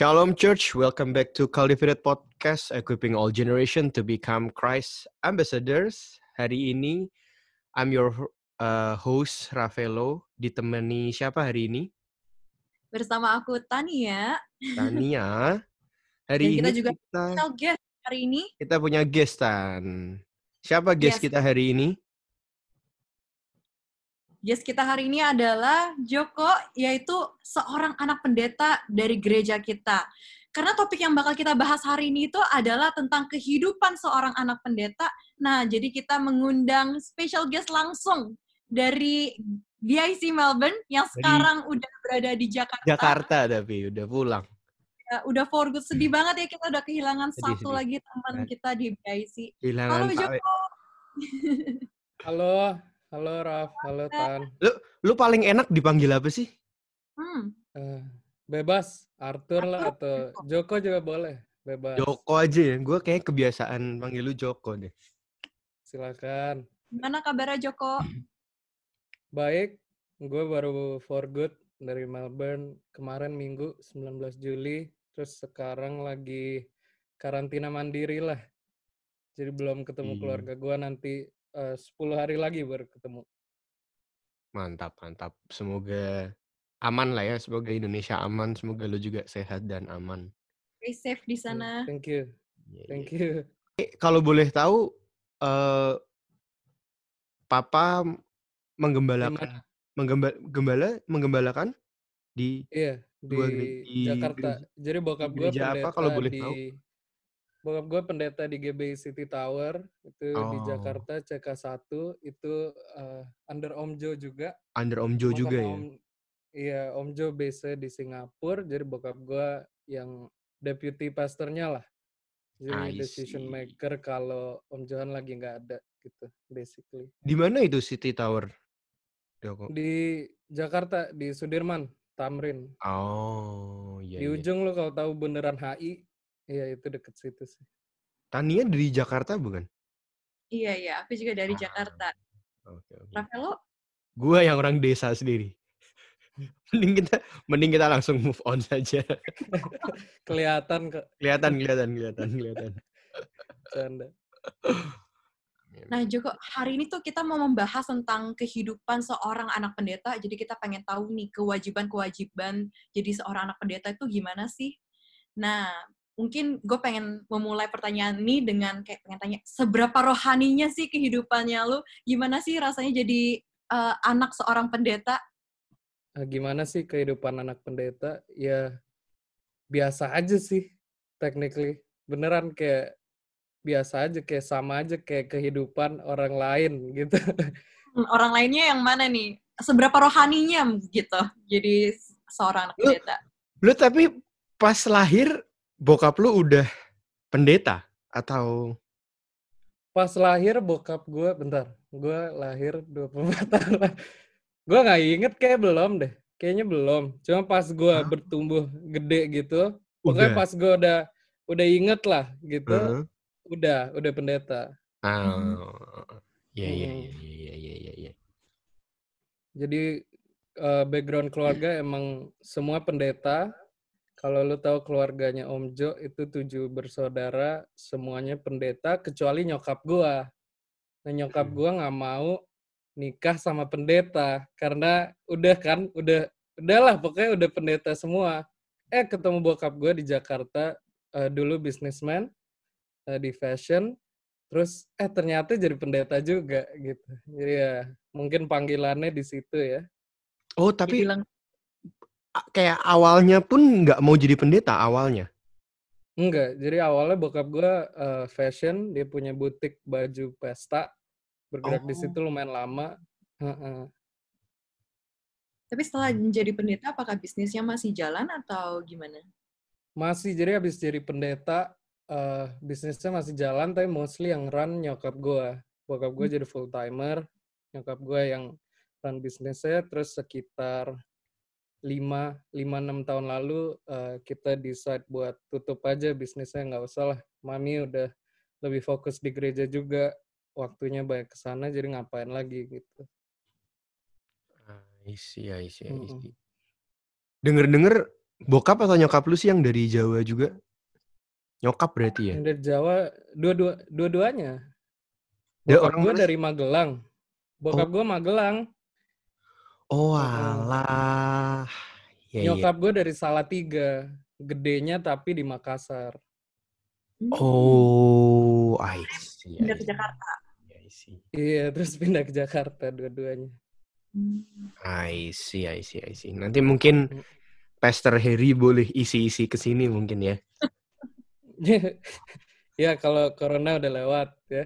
Shalom Church, welcome back to Cultivated Podcast, equipping all generation to become Christ ambassadors. Hari ini, I'm your uh, host Ravelo, ditemani siapa hari ini? Bersama aku Tania. Tania. Hari Dan ini kita juga kita, guest hari ini. kita punya gestan. Siapa guest Yes. kita hari ini? Guest kita hari ini adalah Joko, yaitu seorang anak pendeta dari gereja kita. Karena topik yang bakal kita bahas hari ini itu adalah tentang kehidupan seorang anak pendeta. Nah, jadi kita mengundang special guest langsung dari DIC Melbourne yang Dari sekarang udah berada di Jakarta. Jakarta tapi udah pulang. Ya, udah for good. Sedih banget ya kita udah kehilangan Sedih, satu sedih. lagi teman Nah. kita di DIC. Kehilangan Halo Joko. Halo, halo Raf, halo Tan. Lu paling enak dipanggil apa sih? Hmm. Eh, bebas, Arthur lah Arthur, atau Joko juga boleh, bebas. Joko aja ya. Gue kayak kebiasaan panggil lu Joko deh. Silakan. Gimana kabarnya Joko? Baik, gue baru for good dari Melbourne kemarin Minggu 19 Juli, terus sekarang lagi karantina mandiri lah. Jadi belum ketemu Hmm. keluarga gue nanti eh, 10 hari lagi baru ketemu. Mantap, mantap. Semoga aman lah ya. Semoga Indonesia aman. Semoga lu juga sehat dan aman. Stay safe di Hmm, sana. Thank you, Iya, thank iya. you. Eh, Kalau boleh tahu, eh Papa menggembalakan, menggembala, gembala, menggembalakan di Iya, dua di di Jakarta. gereja, Jadi di bokap gue gereja apa pendeta kalau boleh di tahu? Bokap gue pendeta di GBI City Tower itu di Oh, Jakarta CK1 itu eh, under Om Jo juga. under Om Jo juga ya. Om iya Om Jo base di Singapura, jadi bokap gue yang deputy pastornya lah. I Jadi decision see. maker kalau Om Johan lagi nggak ada gitu basically. Di mana itu City Tower? Di Jakarta di Sudirman, Tamrin. Oh, iya Di iya. ujung lo kalau tahu bundaran HI, iya itu deket situ sih. Tania dari Jakarta bukan? Iya, iya. Aku juga dari Ah, Jakarta. oke oke. Ravelo? Gua yang orang desa sendiri. Mending kita mending kita langsung move on saja. Kelihatan kok, kelihatan, kelihatan, kelihatan, kelihatan. canda. Nah, Joko, hari ini tuh kita mau membahas tentang kehidupan seorang anak pendeta. Jadi kita pengen tahu nih kewajiban-kewajiban jadi seorang anak pendeta itu gimana sih? Nah, mungkin gue pengen memulai pertanyaan ini dengan kayak pengen tanya, seberapa rohaninya sih kehidupannya lu? Gimana sih rasanya jadi eh, anak seorang pendeta? Ah, gimana sih kehidupan anak pendeta? Ya biasa aja sih, technically. Beneran kayak biasa aja, kayak sama aja kayak kehidupan orang lain gitu. Hmm, Orang lainnya yang mana nih? Seberapa rohaninya gitu? Jadi seorang anak Lu- pendeta. Lu tapi pas lahir bokap lu udah pendeta atau Pas lahir bokap gue, bentar, gue lahir 24 tahun. gue nggak inget kayak belum deh. Kayaknya belum. Cuma pas gue bertumbuh gede gitu, pokoknya udah? pas gue udah udah inget lah gitu, Heeh. udah udah pendeta. Mm. iya iya iya iya iya. Jadi eh, background keluarga emang semua pendeta. Kalau lu tahu keluarganya Om Jo itu tujuh bersaudara, semuanya pendeta kecuali nyokap gua. Nah nyokap Hmm. gua nggak mau nikah sama pendeta karena udah kan, udah udahlah pokoknya udah pendeta semua. Eh ketemu bokap gua di Jakarta eh, dulu bisnismen eh, di fashion, terus eh ternyata jadi pendeta juga gitu. Jadi ya mungkin panggilannya di situ ya. Oh tapi Dibilang kayak awalnya pun nggak mau jadi pendeta awalnya. Enggak, jadi awalnya bokap gue fashion, dia punya butik baju pesta, bergerak di Oh. situ lumayan lama. Heeh. Tapi setelah Hmm. menjadi pendeta, apakah bisnisnya masih jalan atau gimana? Masih, jadi habis jadi pendeta, eh, bisnisnya masih jalan, tapi mostly yang run nyokap gue. Bokap gue Hmm. jadi full timer, nyokap gue yang run bisnisnya, terus sekitar 5, 5-6 tahun lalu eh, kita decide buat tutup aja bisnisnya, nggak usah lah. Mami udah lebih fokus di gereja juga, waktunya banyak ke sana, jadi ngapain lagi gitu. I see, I see, I Mm-mm. see. Denger-denger bokap atau nyokap lu sih yang dari Jawa juga? Nyokap berarti ya? Yang dari Jawa, dua-dua, dua-duanya. Ya, Bokap orang gue dari Magelang. Bokap Oh. gue Magelang. Oh alah. Ya, ya. Nyokap gue dari Salatiga. Gedenya tapi di Makassar. Hmm. Oh, I see. Pindah I ke Jakarta. I see. Iya, terus pindah ke Jakarta dua-duanya. Hmm. I see, I see, I see. Nanti mungkin Hmm. Pastor Harry boleh isi-isi ke sini mungkin ya. ya kalau corona udah lewat ya.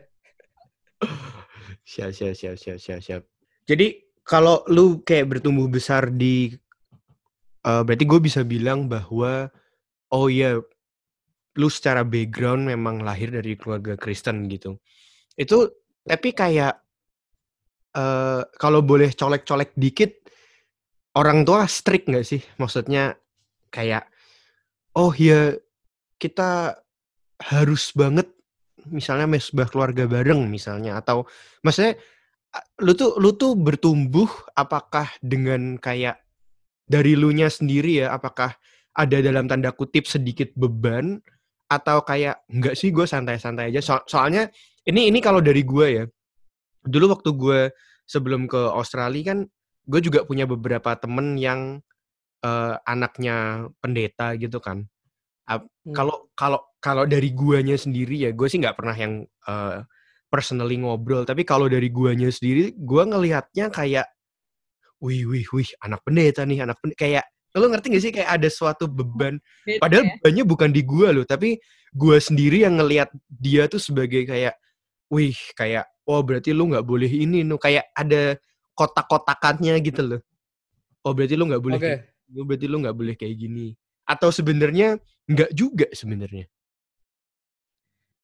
Siap, siap, siap, siap, siap, siap. Jadi kalau lu kayak bertumbuh besar di, eh, berarti gue bisa bilang bahwa, oh iya, lu secara background memang lahir dari keluarga Kristen gitu. Itu tapi kayak eh kalau boleh colek-colek dikit, orang tua strict nggak sih? Maksudnya kayak, oh ya kita harus banget misalnya mesbah keluarga bareng misalnya atau maksudnya lu tuh lu tuh bertumbuh apakah dengan kayak dari lu nya sendiri ya apakah ada dalam tanda kutip sedikit beban atau kayak enggak sih gue santai-santai aja So- soalnya ini ini kalau dari gue ya dulu waktu gue sebelum ke Australia kan gue juga punya beberapa temen yang eh, anaknya pendeta gitu kan Hmm. kalau kalau kalau dari guanya sendiri ya gue sih nggak pernah yang eh, personally ngobrol tapi kalau dari guanya sendiri gue ngelihatnya kayak wih wih wih anak pendeta nih anak pendeta kayak lo ngerti gak sih kayak ada suatu beban Beda padahal ya. bebannya bukan di gua loh tapi gua sendiri yang ngelihat dia tuh sebagai kayak wih kayak oh berarti lu nggak boleh ini no kayak ada kotak-kotakannya gitu loh oh berarti lu nggak boleh Oke. kayak oh, berarti lu nggak boleh kayak gini atau sebenarnya nggak juga sebenarnya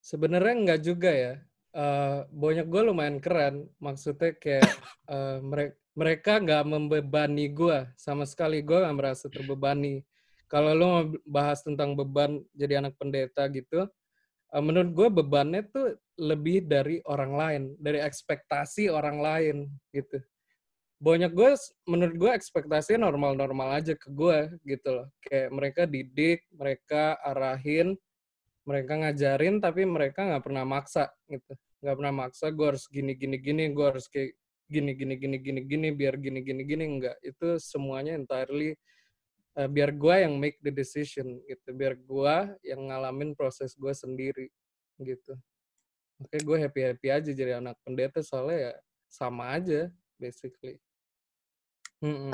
Sebenarnya enggak juga ya. Eh banyak gue lumayan keren. Maksudnya kayak eh, mere- mereka nggak membebani gue sama sekali. Gue nggak merasa terbebani. Kalau lo mau bahas tentang beban jadi anak pendeta gitu, eh, menurut gue bebannya tuh lebih dari orang lain, dari ekspektasi orang lain gitu. Banyak gue, menurut gue ekspektasinya normal-normal aja ke gue gitu loh. Kayak mereka didik, mereka arahin, mereka ngajarin tapi mereka nggak pernah maksa gitu. Nggak pernah maksa gue harus gini gini gini gue harus kayak gini gini gini gini gini biar gini gini gini. Enggak itu semuanya entirely eh, biar gue yang make the decision gitu. Biar gue yang ngalamin proses gue sendiri gitu. Oke gue happy happy aja jadi anak pendeta soalnya ya sama aja basically. Mm-mm.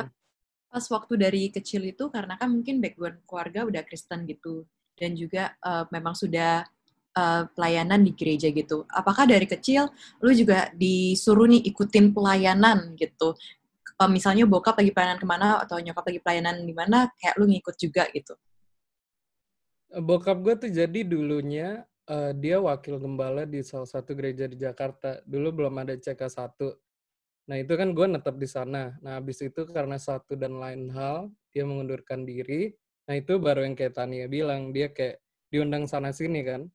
Pas waktu dari kecil itu karena kan mungkin background keluarga udah Kristen gitu dan juga eh, memang sudah eh, pelayanan di gereja gitu. Apakah dari kecil lu juga disuruh nih ikutin pelayanan gitu? Eh, misalnya bokap lagi pelayanan ke mana atau nyokap lagi pelayanan di mana, kayak lu ngikut juga gitu. Bokap gue tuh jadi dulunya eh, dia wakil gembala di salah satu gereja di Jakarta. Dulu belum ada CK1. Nah itu kan gue netap di sana. Nah habis itu karena satu dan lain hal, dia mengundurkan diri. Nah itu baru yang kayak Tania bilang, dia kayak diundang sana sini kan.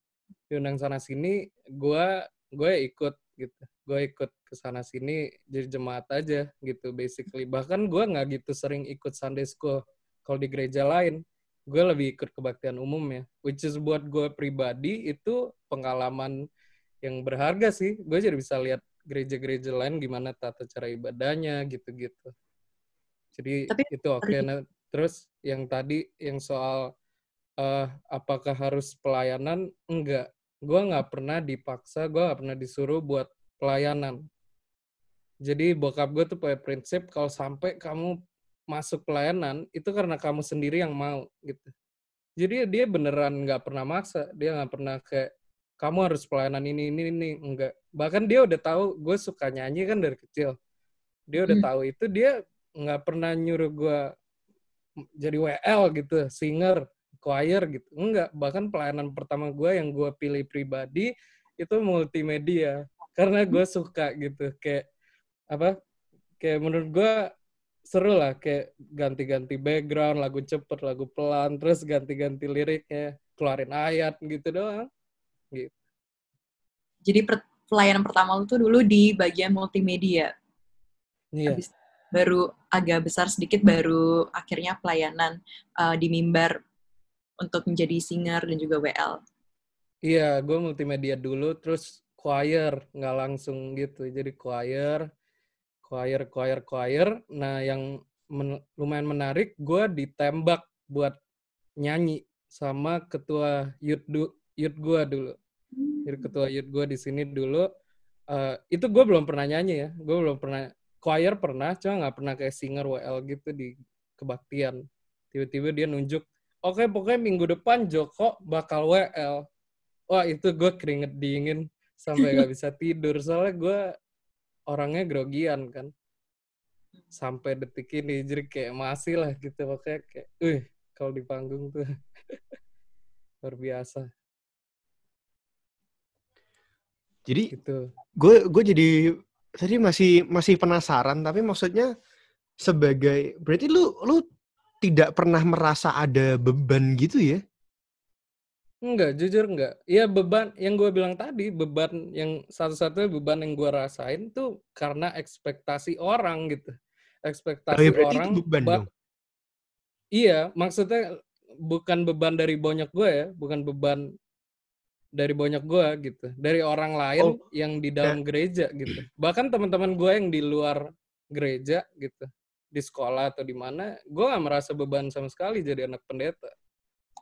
Diundang sana sini, gue gue ikut gitu. Gue ikut ke sana sini jadi jemaat aja gitu basically. Bahkan gue nggak gitu sering ikut Sunday school kalau di gereja lain gue lebih ikut kebaktian umum ya which is buat gue pribadi itu pengalaman yang berharga sih gue jadi bisa lihat gereja-gereja lain gimana tata cara ibadahnya gitu-gitu jadi Tapi itu oke Nah, terus yang tadi yang soal eh apakah harus pelayanan enggak gue nggak pernah dipaksa gue nggak pernah disuruh buat pelayanan jadi bokap gue tuh punya prinsip kalau sampai kamu masuk pelayanan itu karena kamu sendiri yang mau gitu. Jadi dia beneran nggak pernah maksa, dia nggak pernah kayak kamu harus pelayanan ini ini ini enggak. Bahkan dia udah tahu gue suka nyanyi kan dari kecil. Dia udah Hmm. tahu itu dia nggak pernah nyuruh gue jadi WL gitu, singer, choir gitu. Enggak, bahkan pelayanan pertama gue yang gue pilih pribadi itu multimedia karena gue suka gitu kayak apa kayak menurut gue seru lah kayak ganti-ganti background lagu cepet lagu pelan terus ganti-ganti liriknya keluarin ayat gitu doang gitu Jadi per- pelayanan pertama lu tuh dulu di bagian multimedia. iya Habis baru agak besar sedikit baru akhirnya pelayanan uh, di mimbar untuk menjadi singer dan juga WL. Iya, gue multimedia dulu, terus choir, nggak langsung gitu. Jadi choir, choir, choir, choir. Nah, yang men lumayan menarik, gue ditembak buat nyanyi sama ketua youth, youth gue dulu. Jadi ketua youth gue di sini dulu. Uh, itu gue belum pernah nyanyi ya. Gue belum pernah choir pernah, cuma nggak pernah kayak singer WL gitu di kebaktian. Tiba-tiba dia nunjuk, oke okay, pokoknya minggu depan Joko bakal WL. Wah itu gue keringet dingin sampai gak bisa tidur. Soalnya gue orangnya grogian kan. Sampai detik ini, jadi kayak masih lah gitu. Pokoknya kayak, uh kalau di panggung tuh luar biasa. Jadi gitu. gue gue jadi tadi masih masih penasaran tapi maksudnya sebagai berarti lu lu tidak pernah merasa ada beban gitu ya? Enggak, jujur enggak. Iya beban yang gue bilang tadi, beban yang satu-satunya beban yang gue rasain tuh karena ekspektasi orang gitu. Ekspektasi oh, ya, orang. Itu beban dong. Iya, maksudnya bukan beban dari banyak gue ya, bukan beban dari banyak gue gitu dari orang lain oh. yang di dalam gereja gitu bahkan teman-teman gue yang di luar gereja gitu di sekolah atau di mana gue gak merasa beban sama sekali jadi anak pendeta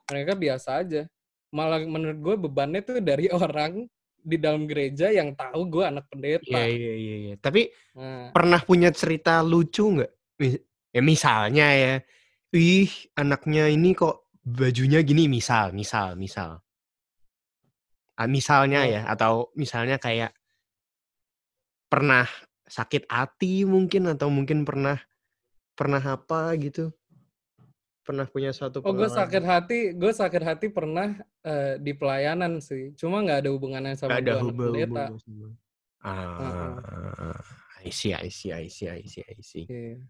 mereka biasa aja malah menurut gue bebannya tuh dari orang di dalam gereja yang tahu gue anak pendeta iya iya iya ya. tapi nah. pernah punya cerita lucu nggak ya misalnya ya ih anaknya ini kok bajunya gini misal misal misal misalnya oh. ya atau misalnya kayak pernah sakit hati mungkin atau mungkin pernah pernah apa gitu pernah punya suatu oh gue sakit hati gue sakit hati pernah uh, di pelayanan sih cuma nggak ada hubungannya sama gak ada hubungan ah uh-huh. I see I see I see I see I see yeah.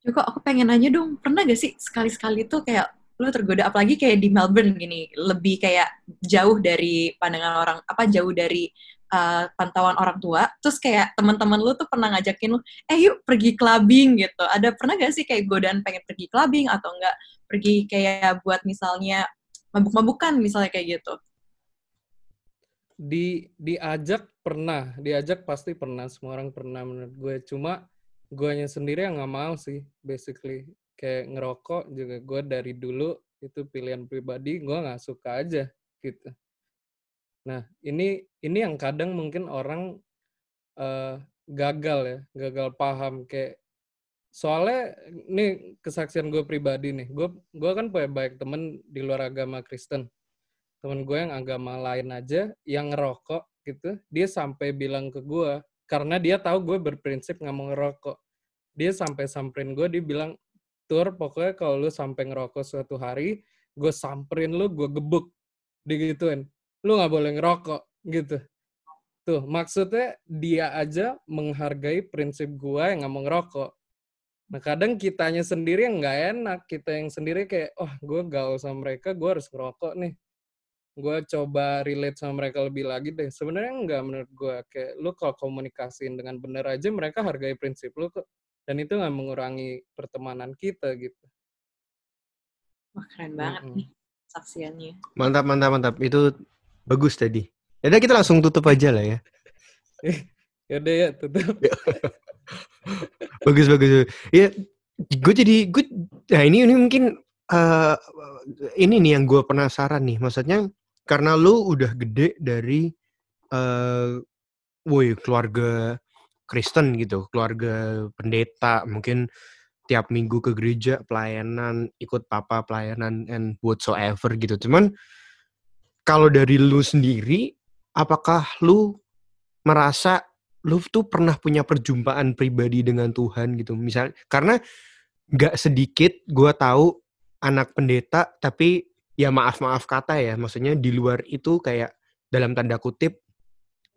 Juga aku pengen nanya dong, pernah gak sih sekali-sekali tuh kayak lu tergoda apalagi kayak di Melbourne gini lebih kayak jauh dari pandangan orang apa jauh dari uh, pantauan orang tua. Terus kayak teman-teman lu tuh pernah ngajakin lu eh yuk pergi clubbing gitu. Ada pernah gak sih kayak godaan pengen pergi clubbing atau enggak pergi kayak buat misalnya mabuk-mabukan misalnya kayak gitu? Di diajak pernah diajak pasti pernah semua orang pernah menurut gue. Cuma guanya sendiri yang nggak mau sih basically kayak ngerokok juga gue dari dulu itu pilihan pribadi gue nggak suka aja gitu. Nah ini ini yang kadang mungkin orang uh, gagal ya gagal paham kayak soalnya ini kesaksian gue pribadi nih gue gue kan punya baik temen di luar agama Kristen. Temen gue yang agama lain aja yang ngerokok gitu dia sampai bilang ke gue karena dia tahu gue berprinsip nggak mau ngerokok. Dia sampai samperin gue dia bilang tur pokoknya kalau lu sampai ngerokok suatu hari gue samperin lu gue gebuk digituin. Lu nggak boleh ngerokok gitu. Tuh maksudnya dia aja menghargai prinsip gue yang nggak mau ngerokok. Nah kadang kitanya sendiri yang nggak enak kita yang sendiri kayak oh gue gaul sama mereka gue harus ngerokok nih. Gue coba relate sama mereka lebih lagi deh. Sebenarnya nggak menurut gue kayak lu kalau komunikasiin dengan bener aja mereka hargai prinsip lu kok dan itu nggak mengurangi pertemanan kita gitu. Wah keren banget mm -hmm. nih saksiannya. Mantap mantap mantap itu bagus tadi. Ya kita langsung tutup aja lah ya. ya udah ya tutup. bagus bagus. Ya gue jadi gue nah ini ini mungkin uh, ini nih yang gue penasaran nih maksudnya karena lu udah gede dari uh, woi keluarga Kristen gitu, keluarga pendeta, mungkin tiap minggu ke gereja pelayanan, ikut papa pelayanan and whatsoever gitu. Cuman kalau dari lu sendiri, apakah lu merasa lu tuh pernah punya perjumpaan pribadi dengan Tuhan gitu? Misal karena nggak sedikit gue tahu anak pendeta tapi ya maaf maaf kata ya, maksudnya di luar itu kayak dalam tanda kutip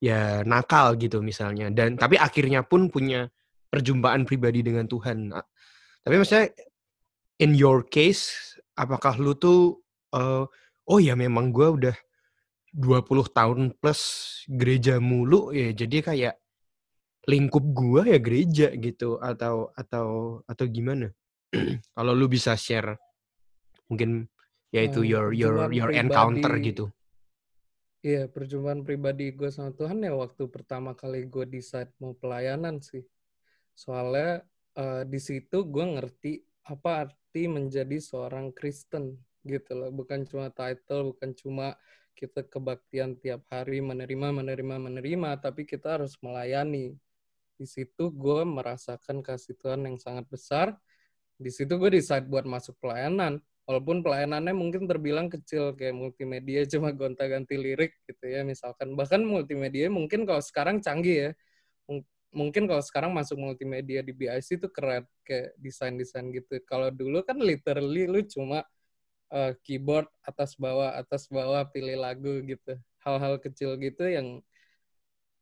ya nakal gitu misalnya dan tapi akhirnya pun punya perjumpaan pribadi dengan Tuhan. Tapi maksudnya in your case apakah lu tuh uh, oh ya memang gue udah 20 tahun plus gereja mulu ya jadi kayak lingkup gua ya gereja gitu atau atau atau gimana? Kalau lu bisa share mungkin yaitu Eh, your your your encounter gitu. Iya, perjumpaan pribadi gue sama Tuhan ya waktu pertama kali gue decide mau pelayanan sih. Soalnya eh, di situ gue ngerti apa arti menjadi seorang Kristen gitu loh. Bukan cuma title, bukan cuma kita kebaktian tiap hari menerima, menerima, menerima, tapi kita harus melayani. Di situ gue merasakan kasih Tuhan yang sangat besar. Di situ gue decide buat masuk pelayanan walaupun pelayanannya mungkin terbilang kecil kayak multimedia cuma gonta-ganti lirik gitu ya misalkan. Bahkan multimedia mungkin kalau sekarang canggih ya. M mungkin kalau sekarang masuk multimedia di BIC itu keren kayak desain-desain gitu. Kalau dulu kan literally lu cuma uh, keyboard atas bawah atas bawah pilih lagu gitu. Hal-hal kecil gitu yang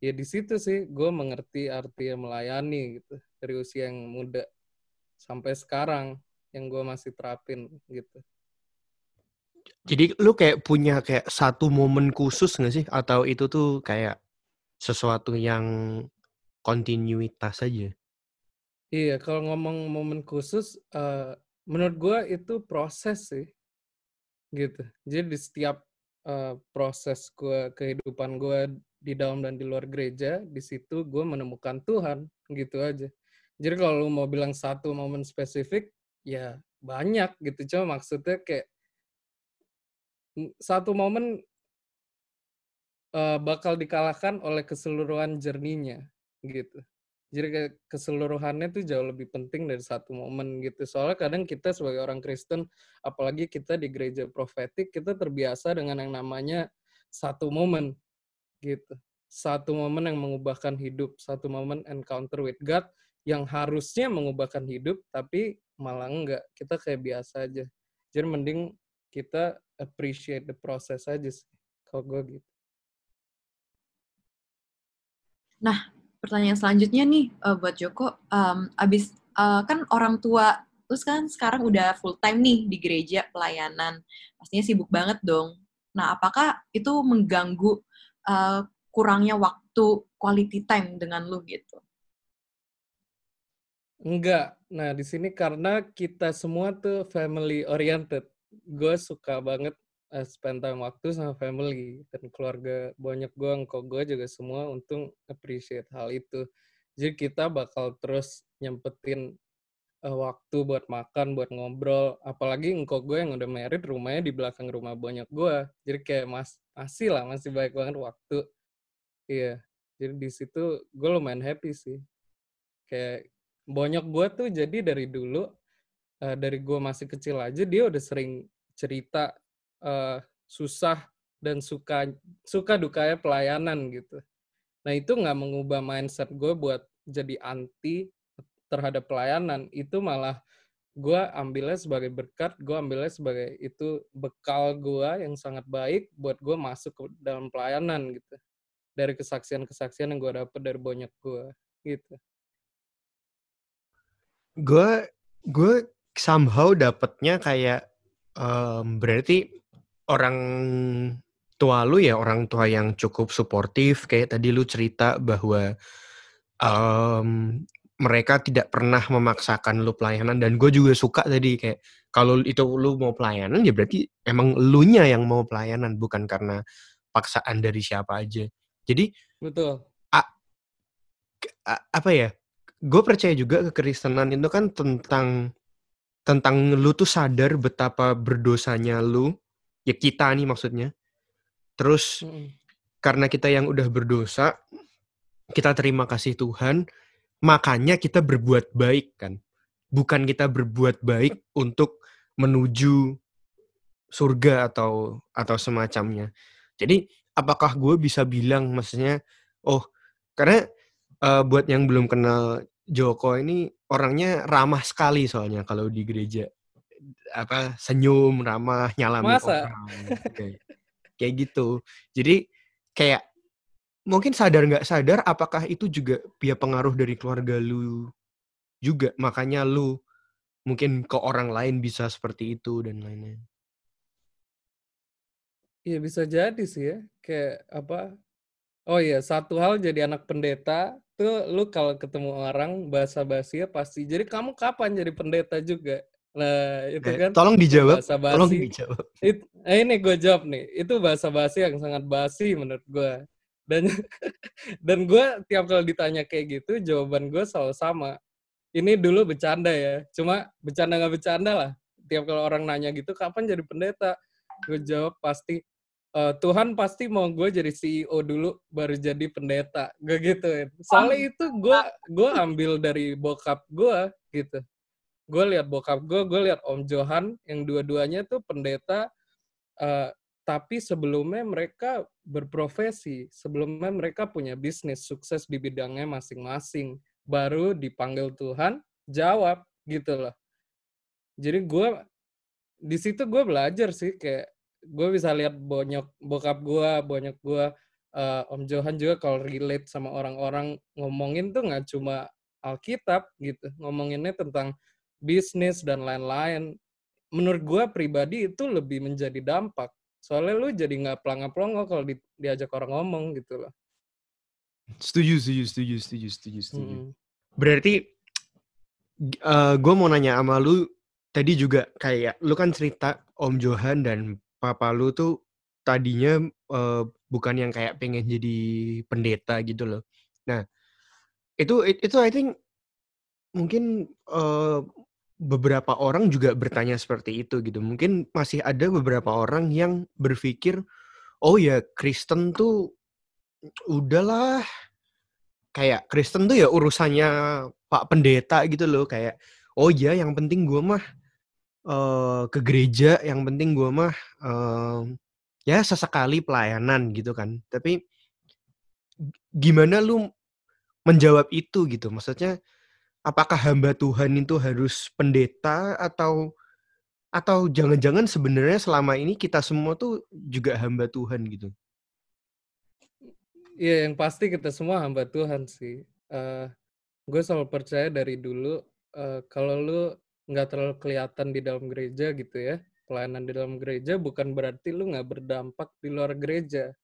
ya di situ sih gue mengerti arti melayani gitu dari usia yang muda sampai sekarang yang gue masih terapin gitu. Jadi lu kayak punya kayak satu momen khusus gak sih? Atau itu tuh kayak sesuatu yang kontinuitas aja? Iya, kalau ngomong momen khusus, uh, menurut gue itu proses sih, gitu. Jadi di setiap uh, proses gue kehidupan gue di dalam dan di luar gereja, di situ gue menemukan Tuhan, gitu aja. Jadi kalau lu mau bilang satu momen spesifik, ya banyak gitu. Cuma maksudnya kayak satu momen uh, bakal dikalahkan oleh keseluruhan jerninya gitu. Jadi keseluruhannya tuh jauh lebih penting dari satu momen gitu. Soalnya kadang kita sebagai orang Kristen apalagi kita di gereja profetik kita terbiasa dengan yang namanya satu momen gitu. Satu momen yang mengubahkan hidup satu momen encounter with God yang harusnya mengubahkan hidup tapi malah enggak. Kita kayak biasa aja. Jadi mending kita appreciate the process aja sih kalau gue gitu. Nah pertanyaan selanjutnya nih uh, buat Joko. Um, abis uh, kan orang tua terus kan sekarang udah full time nih di gereja pelayanan. Pastinya sibuk banget dong. Nah apakah itu mengganggu uh, kurangnya waktu quality time dengan lu gitu Enggak. Nah, di sini karena kita semua tuh family oriented. Gue suka banget uh, spend time waktu sama family dan keluarga banyak gue, engkau gue juga semua untung appreciate hal itu. Jadi kita bakal terus nyempetin uh, waktu buat makan, buat ngobrol. Apalagi engkau gue yang udah married, rumahnya di belakang rumah banyak gue. Jadi kayak mas masih lah, masih baik banget waktu. Iya. Jadi di situ gue lumayan happy sih. Kayak banyak gue tuh jadi dari dulu uh, dari gue masih kecil aja dia udah sering cerita uh, susah dan suka suka dukanya pelayanan gitu. Nah itu nggak mengubah mindset gue buat jadi anti terhadap pelayanan. Itu malah gue ambilnya sebagai berkat, gue ambilnya sebagai itu bekal gue yang sangat baik buat gue masuk ke dalam pelayanan gitu. Dari kesaksian-kesaksian yang gue dapet dari banyak gue gitu gue gue somehow dapetnya kayak um, berarti orang tua lu ya orang tua yang cukup suportif. Kayak tadi lu cerita bahwa um, mereka tidak pernah memaksakan lu pelayanan. Dan gue juga suka tadi kayak kalau itu lu mau pelayanan ya berarti emang lu nya yang mau pelayanan bukan karena paksaan dari siapa aja. Jadi betul. a, a, apa ya gue percaya juga kekristenan itu kan tentang tentang lu tuh sadar betapa berdosanya lu. Ya kita nih maksudnya. Terus mm. karena kita yang udah berdosa kita terima kasih Tuhan makanya kita berbuat baik kan. Bukan kita berbuat baik untuk menuju surga atau atau semacamnya. Jadi apakah gue bisa bilang maksudnya oh karena uh, buat yang belum kenal Joko ini orangnya ramah sekali soalnya kalau di gereja. Apa senyum ramah nyalamin Masa? orang kayak, kayak gitu. Jadi kayak mungkin sadar nggak sadar apakah itu juga dia pengaruh dari keluarga lu juga? Makanya lu mungkin ke orang lain bisa seperti itu dan lain-lain. Iya bisa jadi sih ya. Kayak apa Oh iya, satu hal jadi anak pendeta tuh lu kalau ketemu orang bahasa basi ya pasti. Jadi kamu kapan jadi pendeta juga? Nah, itu Eh, kan tolong dijawab. bahasa Tolong basi. dijawab. It, eh, ini gue jawab nih. Itu bahasa basi yang sangat basi menurut gue. Dan dan gue tiap kali ditanya kayak gitu, jawaban gue selalu sama. Ini dulu bercanda ya. Cuma bercanda nggak bercanda lah. Tiap kali orang nanya gitu, kapan jadi pendeta? Gue jawab pasti, "Eh, Tuhan pasti mau gue jadi CEO dulu, baru jadi pendeta. Gue gituin. Soalnya itu gue gue ambil dari bokap gue gitu gue lihat bokap gue, gue lihat Om Johan yang dua-duanya tuh pendeta, eh, tapi sebelumnya mereka berprofesi, sebelumnya mereka punya bisnis sukses di bidangnya masing-masing, baru dipanggil Tuhan jawab gitu loh. Jadi gue di situ gue belajar sih kayak gue bisa lihat bonyok bokap gue, bonyok gue, eh, Om Johan juga kalau relate sama orang-orang ngomongin tuh nggak cuma Alkitab gitu, ngomonginnya tentang bisnis dan lain-lain. Menurut gue pribadi itu lebih menjadi dampak. Soalnya lu jadi nggak pelangga-pelongo kalau di- diajak orang ngomong gitu loh. Setuju, setuju, setuju, setuju, setuju, setuju. Mm-mm. Berarti gue mau nanya sama lu tadi juga kayak lu kan cerita Om Johan dan Papa lu tuh tadinya eh, bukan yang kayak pengen jadi pendeta gitu loh. Nah itu it- itu I think mungkin eh, beberapa orang juga bertanya seperti itu gitu. Mungkin masih ada beberapa orang yang berpikir oh ya Kristen tuh udahlah kayak Kristen tuh ya urusannya Pak Pendeta gitu loh kayak oh iya yang penting gua mah eh, ke gereja yang penting gua mah eh, ya sesekali pelayanan gitu kan. Tapi gimana lu menjawab itu gitu? Maksudnya apakah hamba Tuhan itu harus pendeta atau atau jangan-jangan sebenarnya selama ini kita semua tuh juga hamba Tuhan gitu? Iya, yang pasti kita semua hamba Tuhan sih. Eh gue selalu percaya dari dulu eh, kalau lu nggak terlalu kelihatan di dalam gereja gitu ya, pelayanan di dalam gereja bukan berarti lu nggak berdampak di luar gereja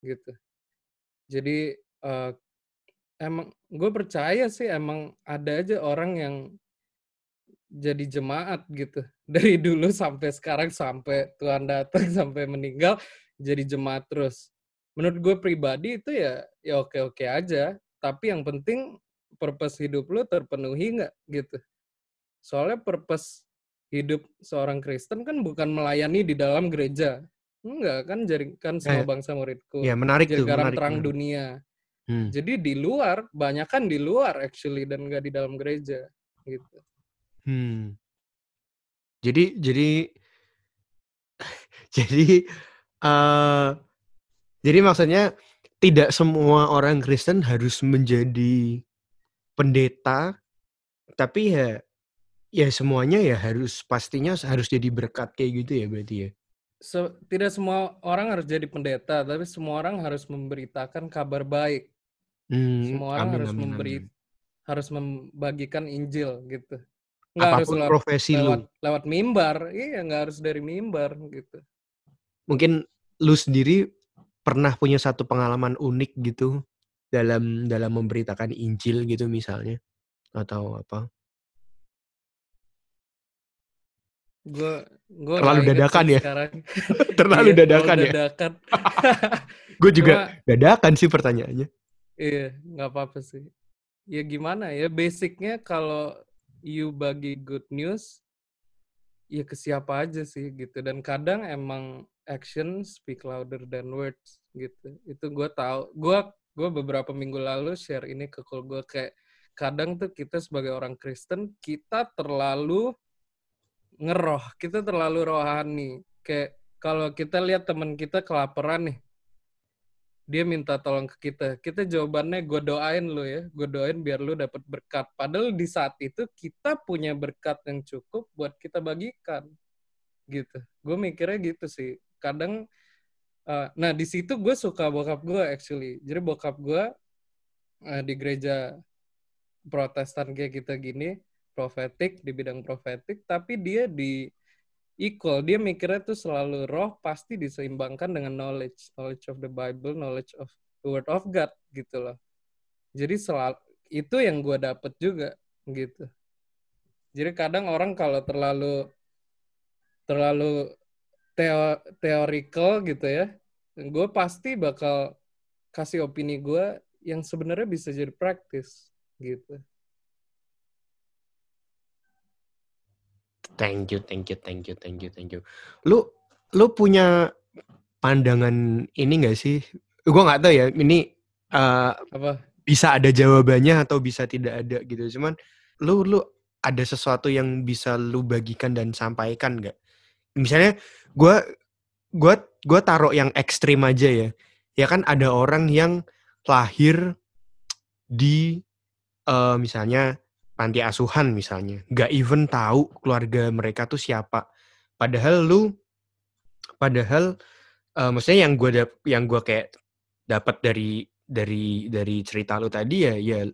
gitu. Jadi eh, emang gue percaya sih emang ada aja orang yang jadi jemaat gitu. Dari dulu sampai sekarang sampai Tuhan datang sampai meninggal jadi jemaat terus. Menurut gue pribadi itu ya ya oke oke aja. Tapi yang penting purpose hidup lu terpenuhi nggak gitu soalnya purpose hidup seorang Kristen kan bukan melayani di dalam gereja enggak kan jadikan semua Eh, bangsa muridku ya menarik jadi tuh garam menarik, terang menarik. dunia Hmm. jadi di luar banyak kan di luar actually dan nggak di dalam gereja gitu Hmm. Jadi jadi jadi eh jadi maksudnya tidak semua orang Kristen harus menjadi pendeta, tapi ya ya semuanya ya harus pastinya harus jadi berkat kayak gitu ya berarti ya. Se- tidak semua orang harus jadi pendeta, tapi semua orang harus memberitakan kabar baik. Hmm, Semua orang amin harus amin memberi, amin. harus membagikan Injil gitu. Nggak harus lewat, profesi lewat lu. lewat mimbar, iya nggak harus dari mimbar gitu. Mungkin lu sendiri pernah punya satu pengalaman unik gitu dalam dalam memberitakan Injil gitu misalnya atau apa? Gue gue Terlalu nggak inget dadakan ya? sekarang. Terlalu Iya, dadakan ya? dadakan. Gue juga Cuma dadakan sih pertanyaannya. iya nggak apa-apa sih. Ya gimana ya, basicnya kalau you bagi good news, ya ke siapa aja sih gitu dan kadang emang action speak louder than words gitu itu gue tahu gue gue beberapa minggu lalu share ini ke kul gue kayak kadang tuh kita sebagai orang Kristen kita terlalu ngeroh kita terlalu rohani. Kayak kalau kita lihat teman kita kelaparan nih dia minta tolong ke kita. Kita jawabannya gue doain lo ya gue doain biar lu dapat berkat. Padahal di saat itu kita punya berkat yang cukup buat kita bagikan gitu. Gue mikirnya gitu sih. Kadang uh, nah di situ gue suka bokap gue actually. Jadi bokap gue uh, di gereja protestan kayak kita gini profetik di bidang profetik tapi dia di equal dia mikirnya tuh selalu roh pasti diseimbangkan dengan knowledge knowledge of the Bible knowledge of the word of God gitu loh. Jadi selalu itu yang gue dapet juga gitu. Jadi kadang orang kalau terlalu terlalu teo teorical gitu ya, gue pasti bakal kasih opini gue yang sebenarnya bisa jadi praktis gitu. Thank you, thank you, thank you, thank you, thank you. Lu lu punya pandangan ini gak sih? Gue nggak tahu ya. Ini uh, apa? Bisa ada jawabannya atau bisa tidak ada gitu. Cuman lu lu ada sesuatu yang bisa lu bagikan dan sampaikan gak? Misalnya gue gue gue taruh yang ekstrim aja ya. Ya kan ada orang yang lahir di uh, misalnya panti asuhan misalnya, nggak even tahu keluarga mereka tuh siapa. Padahal lu, padahal uh, maksudnya yang gue yang gue kayak dapat dari dari dari cerita lu tadi ya, ya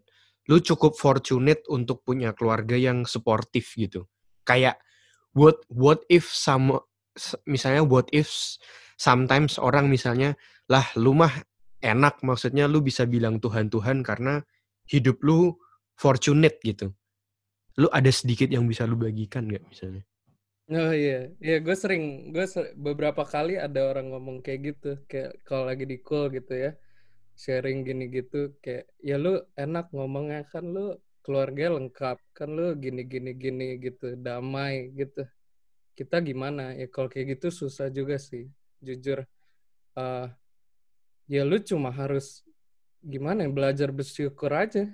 lu cukup fortunate untuk punya keluarga yang suportif gitu. Kayak what what if some misalnya what if sometimes orang misalnya lah lu mah enak maksudnya lu bisa bilang Tuhan Tuhan karena hidup lu fortunate gitu. Lu ada sedikit yang bisa lu bagikan nggak misalnya? Oh iya, iya gue sering, gue ser beberapa kali ada orang ngomong kayak gitu, kayak kalau lagi di call gitu ya, sharing gini gitu, kayak ya lu enak ngomongnya kan lu keluarga lengkap, kan lu gini gini gini gitu, damai gitu. Kita gimana ya kalau kayak gitu susah juga sih, jujur. Uh, ya lu cuma harus gimana ya belajar bersyukur aja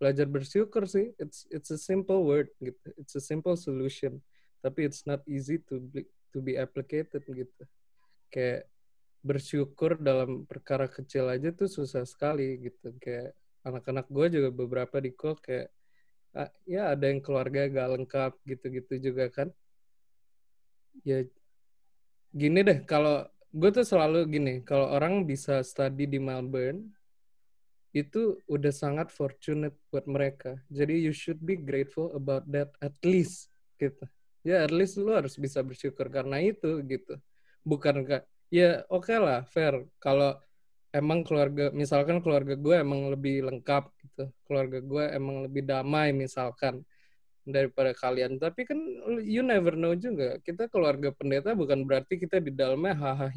belajar bersyukur sih. It's it's a simple word gitu. It's a simple solution. Tapi it's not easy to be, to be applicated gitu. Kayak bersyukur dalam perkara kecil aja tuh susah sekali gitu. Kayak anak-anak gue juga beberapa di call kayak ah, ya ada yang keluarga gak lengkap gitu-gitu juga kan. Ya gini deh. Kalau gue tuh selalu gini kalau orang bisa study di Melbourne itu udah sangat fortunate buat mereka. Jadi you should be grateful about that at least gitu. Ya at least lu harus bisa bersyukur karena itu gitu. Bukan kayak ya oke okay lah fair kalau emang keluarga misalkan keluarga gue emang lebih lengkap gitu. Keluarga gue emang lebih damai misalkan daripada kalian. Tapi kan you never know juga. Kita keluarga pendeta bukan berarti kita di dalamnya hahaha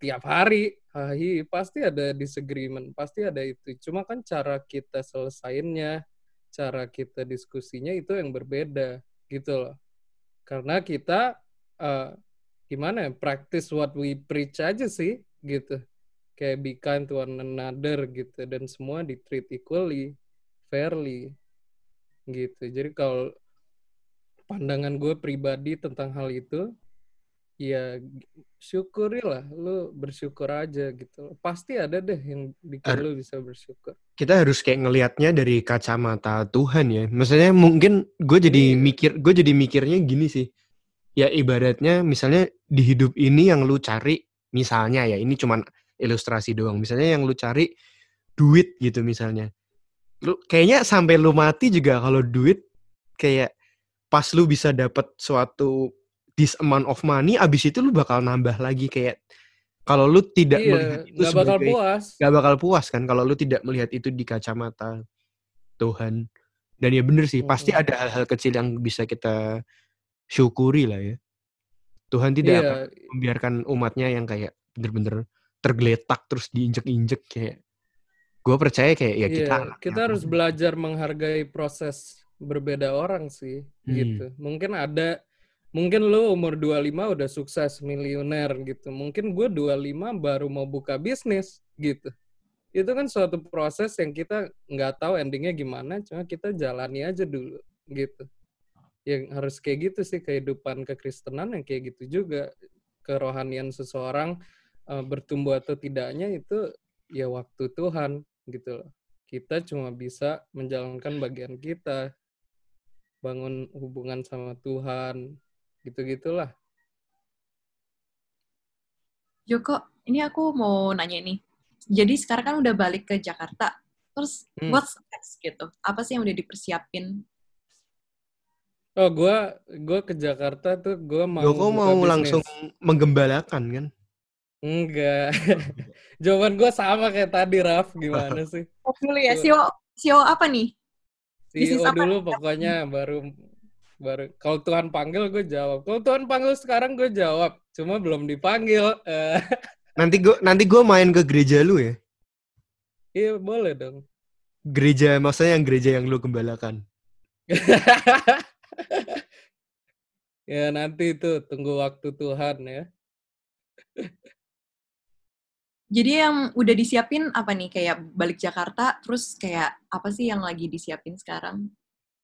tiap hari Hai, pasti ada disagreement, pasti ada itu. Cuma kan cara kita selesainnya, cara kita diskusinya itu yang berbeda gitu loh. Karena kita uh, gimana ya, practice what we preach aja sih gitu. Kayak be kind to one another gitu dan semua di treat equally, fairly gitu. Jadi kalau pandangan gue pribadi tentang hal itu ya syukurilah lu bersyukur aja gitu. Pasti ada deh yang bikin lu bisa bersyukur. Kita harus kayak ngelihatnya dari kacamata Tuhan ya. Maksudnya mungkin gue jadi iya. mikir gue jadi mikirnya gini sih. Ya ibaratnya misalnya di hidup ini yang lu cari misalnya ya ini cuman ilustrasi doang. Misalnya yang lu cari duit gitu misalnya. Lu kayaknya sampai lu mati juga kalau duit kayak pas lu bisa dapat suatu this amount of money abis itu lu bakal nambah lagi kayak kalau lu tidak iya, melihat itu gak sebagai, bakal puas gak bakal puas kan kalau lu tidak melihat itu di kacamata Tuhan dan ya bener sih hmm. pasti ada hal-hal kecil yang bisa kita syukuri lah ya Tuhan tidak iya. akan membiarkan umatnya yang kayak bener-bener tergeletak terus diinjek-injek kayak gue percaya kayak ya kita iya, kita harus belajar menghargai proses berbeda orang sih hmm. gitu mungkin ada mungkin lo umur 25 udah sukses miliuner gitu. Mungkin gue 25 baru mau buka bisnis gitu. Itu kan suatu proses yang kita nggak tahu endingnya gimana, cuma kita jalani aja dulu gitu. Yang harus kayak gitu sih kehidupan kekristenan yang kayak gitu juga. Kerohanian seseorang uh, bertumbuh atau tidaknya itu ya waktu Tuhan gitu loh. Kita cuma bisa menjalankan bagian kita, bangun hubungan sama Tuhan, gitu-gitulah. Joko, ini aku mau nanya nih. Jadi sekarang kan udah balik ke Jakarta. Terus hmm. what's next gitu? Apa sih yang udah dipersiapin? Oh, gue gua ke Jakarta tuh gue mau Joko mau bisnis. langsung menggembalakan kan? Enggak. Jawaban gue sama kayak tadi, Raf. Gimana sih? Oh, dulu ya, CEO, CEO apa nih? CEO dulu pokoknya baru baru kalau Tuhan panggil gue jawab. Kalau Tuhan panggil sekarang gue jawab. Cuma belum dipanggil. nanti gue nanti gue main ke gereja lu ya. Iya, boleh dong. Gereja maksudnya yang gereja yang lu gembalakan. ya nanti itu tunggu waktu Tuhan ya. Jadi yang udah disiapin apa nih kayak balik Jakarta terus kayak apa sih yang lagi disiapin sekarang?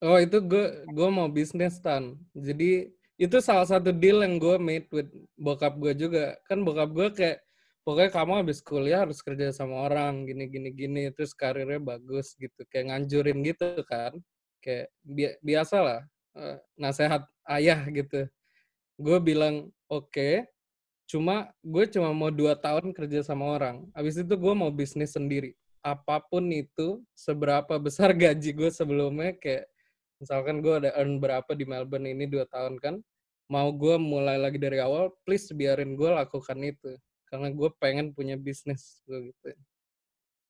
Oh itu gue gue mau bisnis tan. Jadi itu salah satu deal yang gue made with bokap gue juga. Kan bokap gue kayak pokoknya kamu habis kuliah harus kerja sama orang gini gini gini terus karirnya bagus gitu kayak nganjurin gitu kan kayak bi biasa lah uh, nasehat ayah gitu. Gue bilang oke okay, Cuma gue cuma mau dua tahun kerja sama orang. Habis itu gue mau bisnis sendiri. Apa pun itu, seberapa besar gaji gue sebelumnya, kayak misalkan gue ada earn berapa di Melbourne ini dua tahun kan, mau gue mulai lagi dari awal, please biarin gue lakukan itu. Karena gue pengen punya bisnis gue gitu.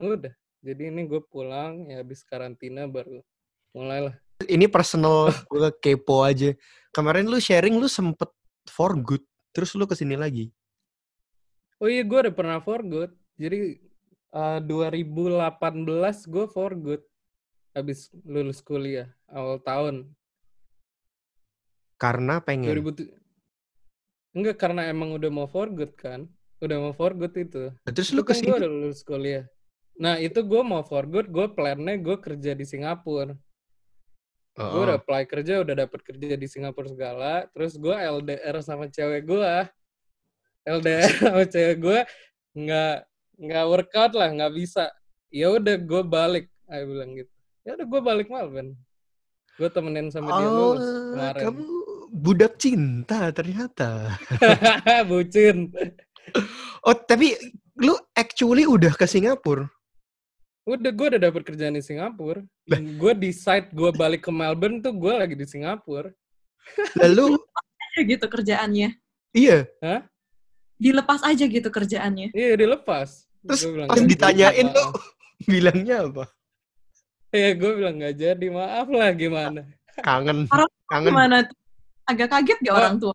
Udah, jadi ini gue pulang, ya habis karantina baru mulailah. Ini personal gue kepo aja. Kemarin lu sharing lu sempet for good terus lu ke sini lagi oh iya gue udah pernah for good jadi uh, 2018 gue for good habis lulus kuliah awal tahun karena pengen 2000 enggak karena emang udah mau for good kan udah mau for good itu terus itu lu kan ke sini gue udah lulus kuliah nah itu gue mau for good gue plannya gue kerja di Singapura Oh. Gue udah apply kerja, udah dapet kerja di Singapura segala. Terus gue LDR sama cewek gue. LDR sama cewek gue nggak nggak workout lah, nggak bisa. Ya udah gue balik, ayo bilang gitu. Ya udah gue balik Melbourne. Gue temenin sama oh, dia lulus kemarin. Kamu budak cinta ternyata. Bucin. oh tapi lu actually udah ke Singapura? Udah, gue udah dapet kerjaan di Singapura. Gue decide gue balik ke Melbourne tuh gue lagi di Singapura. Lalu? gitu kerjaannya. Iya. Hah? Dilepas aja gitu kerjaannya. Iya, dilepas. Terus bilang, pas ditanyain tuh bilangnya apa? Ya, gue bilang gak jadi, maaf lah gimana. Kangen. Orang Kangen. gimana tuh? Agak kaget gak oh. orang tua?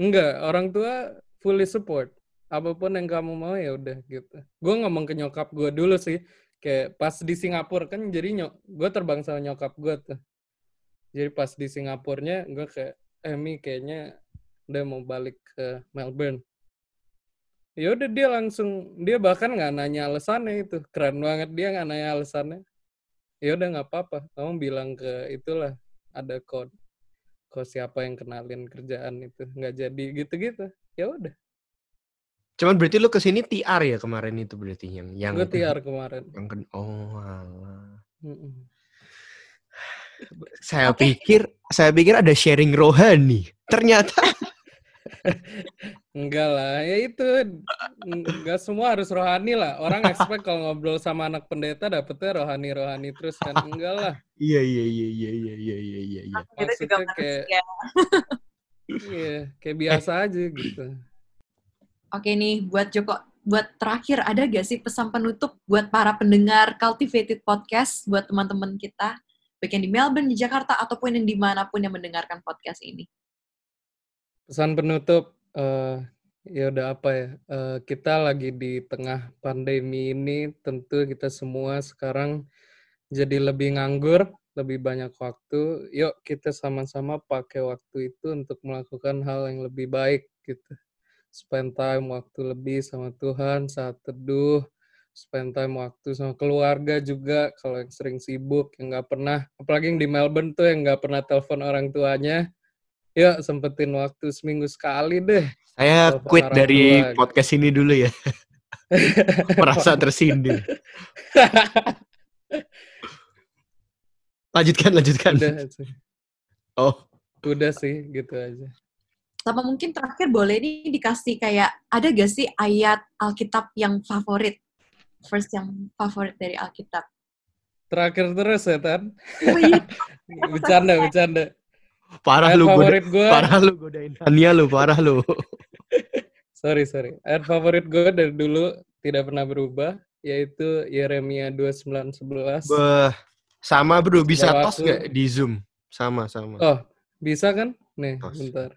Enggak, orang tua fully support. Apa pun yang kamu mau ya udah gitu. Gue ngomong ke nyokap gue dulu sih kayak pas di Singapura kan jadi nyok gue terbang sama nyokap gue tuh jadi pas di Singapurnya gue kayak Emi eh, kayaknya udah mau balik ke Melbourne ya udah dia langsung dia bahkan nggak nanya alasannya itu keren banget dia nggak nanya alasannya ya udah nggak apa-apa kamu bilang ke itulah ada kode kok siapa yang kenalin kerjaan itu nggak jadi gitu-gitu ya udah Cuman berarti lu ke sini TR ya kemarin itu berarti yang yang Gue TR kemarin. Yang ken oh alah. Saya okay. pikir saya pikir ada sharing rohani. Ternyata enggak lah, ya itu enggak semua harus rohani lah. Orang expect kalau ngobrol sama anak pendeta dapetnya rohani-rohani terus kan enggak lah. Iya iya iya iya iya iya iya iya. iya. Maksudnya kayak Iya, kayak biasa aja gitu. Oke nih, buat Joko, buat terakhir ada gak sih pesan penutup buat para pendengar Cultivated Podcast, buat teman-teman kita, baik yang di Melbourne, di Jakarta, ataupun yang di mana pun yang mendengarkan podcast ini? Pesan penutup, uh, ya udah apa ya, uh, kita lagi di tengah pandemi ini, tentu kita semua sekarang jadi lebih nganggur, lebih banyak waktu. Yuk kita sama-sama pakai waktu itu untuk melakukan hal yang lebih baik gitu spend time waktu lebih sama Tuhan saat teduh, spend time waktu sama keluarga juga kalau yang sering sibuk yang nggak pernah apalagi yang di Melbourne tuh yang nggak pernah telepon orang tuanya yuk sempetin waktu seminggu sekali deh saya quit dari tua, podcast ini dulu ya merasa tersindir lanjutkan lanjutkan udah oh udah sih gitu aja sama mungkin terakhir boleh nih dikasih kayak ada gak sih ayat Alkitab yang favorit? First yang favorit dari Alkitab. Terakhir terus ya, Tan? Oh, iya. bercanda, bercanda. Parah ayat lu, favorit goda, gua, parah lu godain Tania lu, parah lu. sorry sorry. Ayat favorit gue dari dulu tidak pernah berubah, yaitu Yeremia 29:11. Bah, sama bro, bisa tos nggak di Zoom? Sama sama. Oh, bisa kan? Nih, Tos. bentar.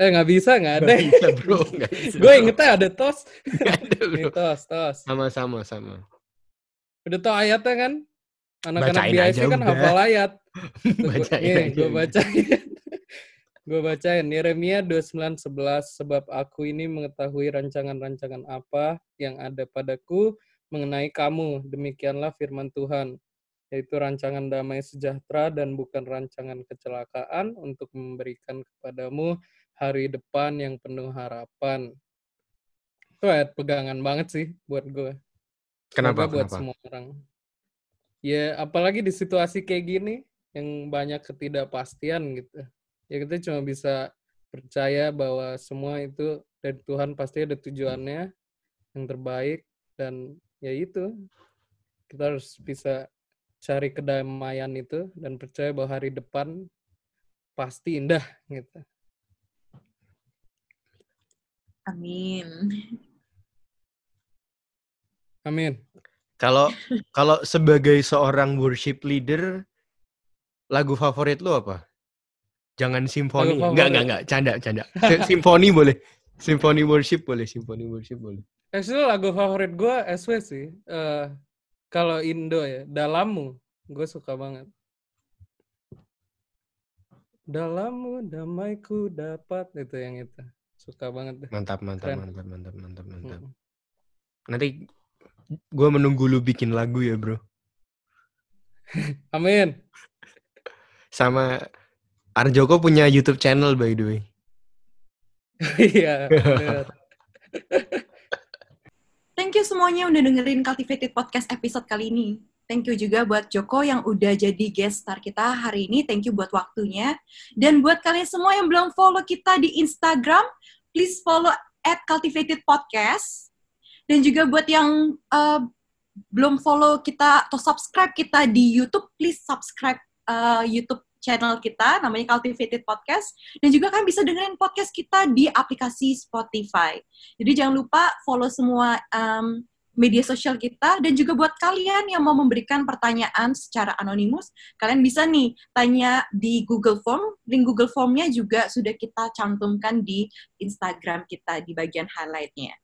Eh, nggak bisa, nggak ada. Nggak bisa bro, gue ingetnya ada tos. Ada bro. Nih, tos, tos. Sama sama sama. Udah tau ayatnya kan? Anak-anak BIC kan udah. hafal ayat. Bacain Nih, aja. gue bacain. gue bacain. Yeremia 29:11 sebab aku ini mengetahui rancangan-rancangan apa yang ada padaku mengenai kamu. Demikianlah firman Tuhan, yaitu rancangan damai sejahtera dan bukan rancangan kecelakaan untuk memberikan kepadamu hari depan yang penuh harapan. Itu ayat pegangan banget sih buat gue. Kenapa? Semoga buat Kenapa? semua orang. Ya, apalagi di situasi kayak gini yang banyak ketidakpastian gitu. Ya kita cuma bisa percaya bahwa semua itu dari Tuhan pasti ada tujuannya yang terbaik dan ya itu kita harus bisa cari kedamaian itu dan percaya bahwa hari depan pasti indah gitu. Amin. Amin. Kalau kalau sebagai seorang worship leader, lagu favorit lu apa? Jangan simfoni. Enggak, enggak, enggak. Canda, canda. Si- Simfoni boleh. Simfoni worship boleh. Simfoni worship boleh. Actually lagu favorit gue SW sih. Eh, kalau Indo ya, Dalammu. Gue suka banget. Dalammu damaiku dapat. Itu yang itu. Suka banget deh. Mantap, mantap, Keren. mantap, mantap, mantap, mantap. Mm. Nanti gue menunggu lu bikin lagu ya, bro. Amin. Sama Arjoko punya YouTube channel by the way. Iya. Thank you semuanya udah dengerin Cultivated Podcast episode kali ini. Thank you juga buat Joko yang udah jadi guest star kita hari ini. Thank you buat waktunya. Dan buat kalian semua yang belum follow kita di Instagram, please follow at Cultivated Podcast. Dan juga buat yang uh, belum follow kita atau subscribe kita di YouTube, please subscribe uh, YouTube channel kita, namanya Cultivated Podcast. Dan juga kalian bisa dengerin podcast kita di aplikasi Spotify. Jadi jangan lupa follow semua um, media sosial kita dan juga buat kalian yang mau memberikan pertanyaan secara anonimus, kalian bisa nih tanya di Google Form. Link Google Formnya juga sudah kita cantumkan di Instagram kita di bagian highlightnya.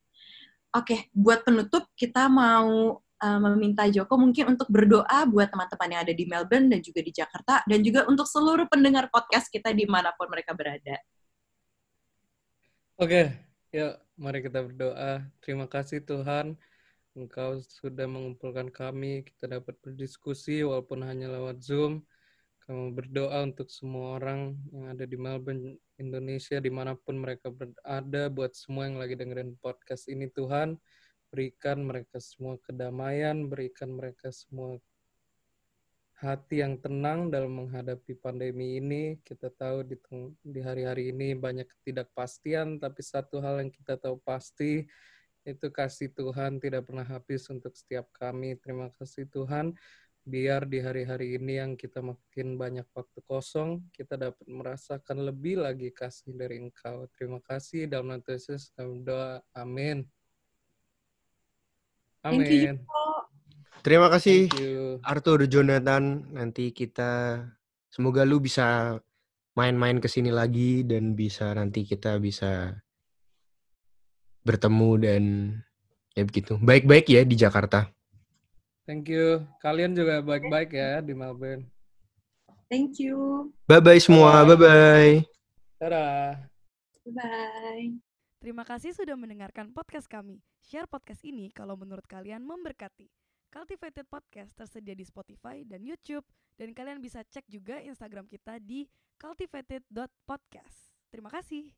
Oke, buat penutup kita mau uh, meminta Joko mungkin untuk berdoa buat teman-teman yang ada di Melbourne dan juga di Jakarta dan juga untuk seluruh pendengar podcast kita di mana pun mereka berada. Oke, yuk mari kita berdoa. Terima kasih Tuhan, Engkau sudah mengumpulkan kami, kita dapat berdiskusi walaupun hanya lewat Zoom. Kami berdoa untuk semua orang yang ada di Melbourne, Indonesia, di mana pun mereka berada, buat semua yang lagi dengerin podcast ini Tuhan, berikan mereka semua kedamaian, berikan mereka semua hati yang tenang dalam menghadapi pandemi ini. Kita tahu di, di hari-hari ini banyak ketidakpastian, tapi satu hal yang kita tahu pasti itu kasih Tuhan tidak pernah habis untuk setiap kami. Terima kasih Tuhan. Biar di hari-hari ini yang kita makin banyak waktu kosong, kita dapat merasakan lebih lagi kasih dari Engkau. Terima kasih dalam nama Yesus kami berdoa. Amin. Amin. Terima kasih. Arthur Jonathan. Nanti kita semoga lu bisa main-main ke sini lagi dan bisa nanti kita bisa bertemu dan ya begitu. Baik-baik ya di Jakarta. Thank you. Kalian juga baik-baik ya di Melbourne. Thank you. Bye-bye semua. Bye. Bye-bye. Dadah. Bye. Terima kasih sudah mendengarkan podcast kami. Share podcast ini kalau menurut kalian memberkati. Cultivated Podcast tersedia di Spotify dan YouTube. Dan kalian bisa cek juga Instagram kita di cultivated.podcast. Terima kasih.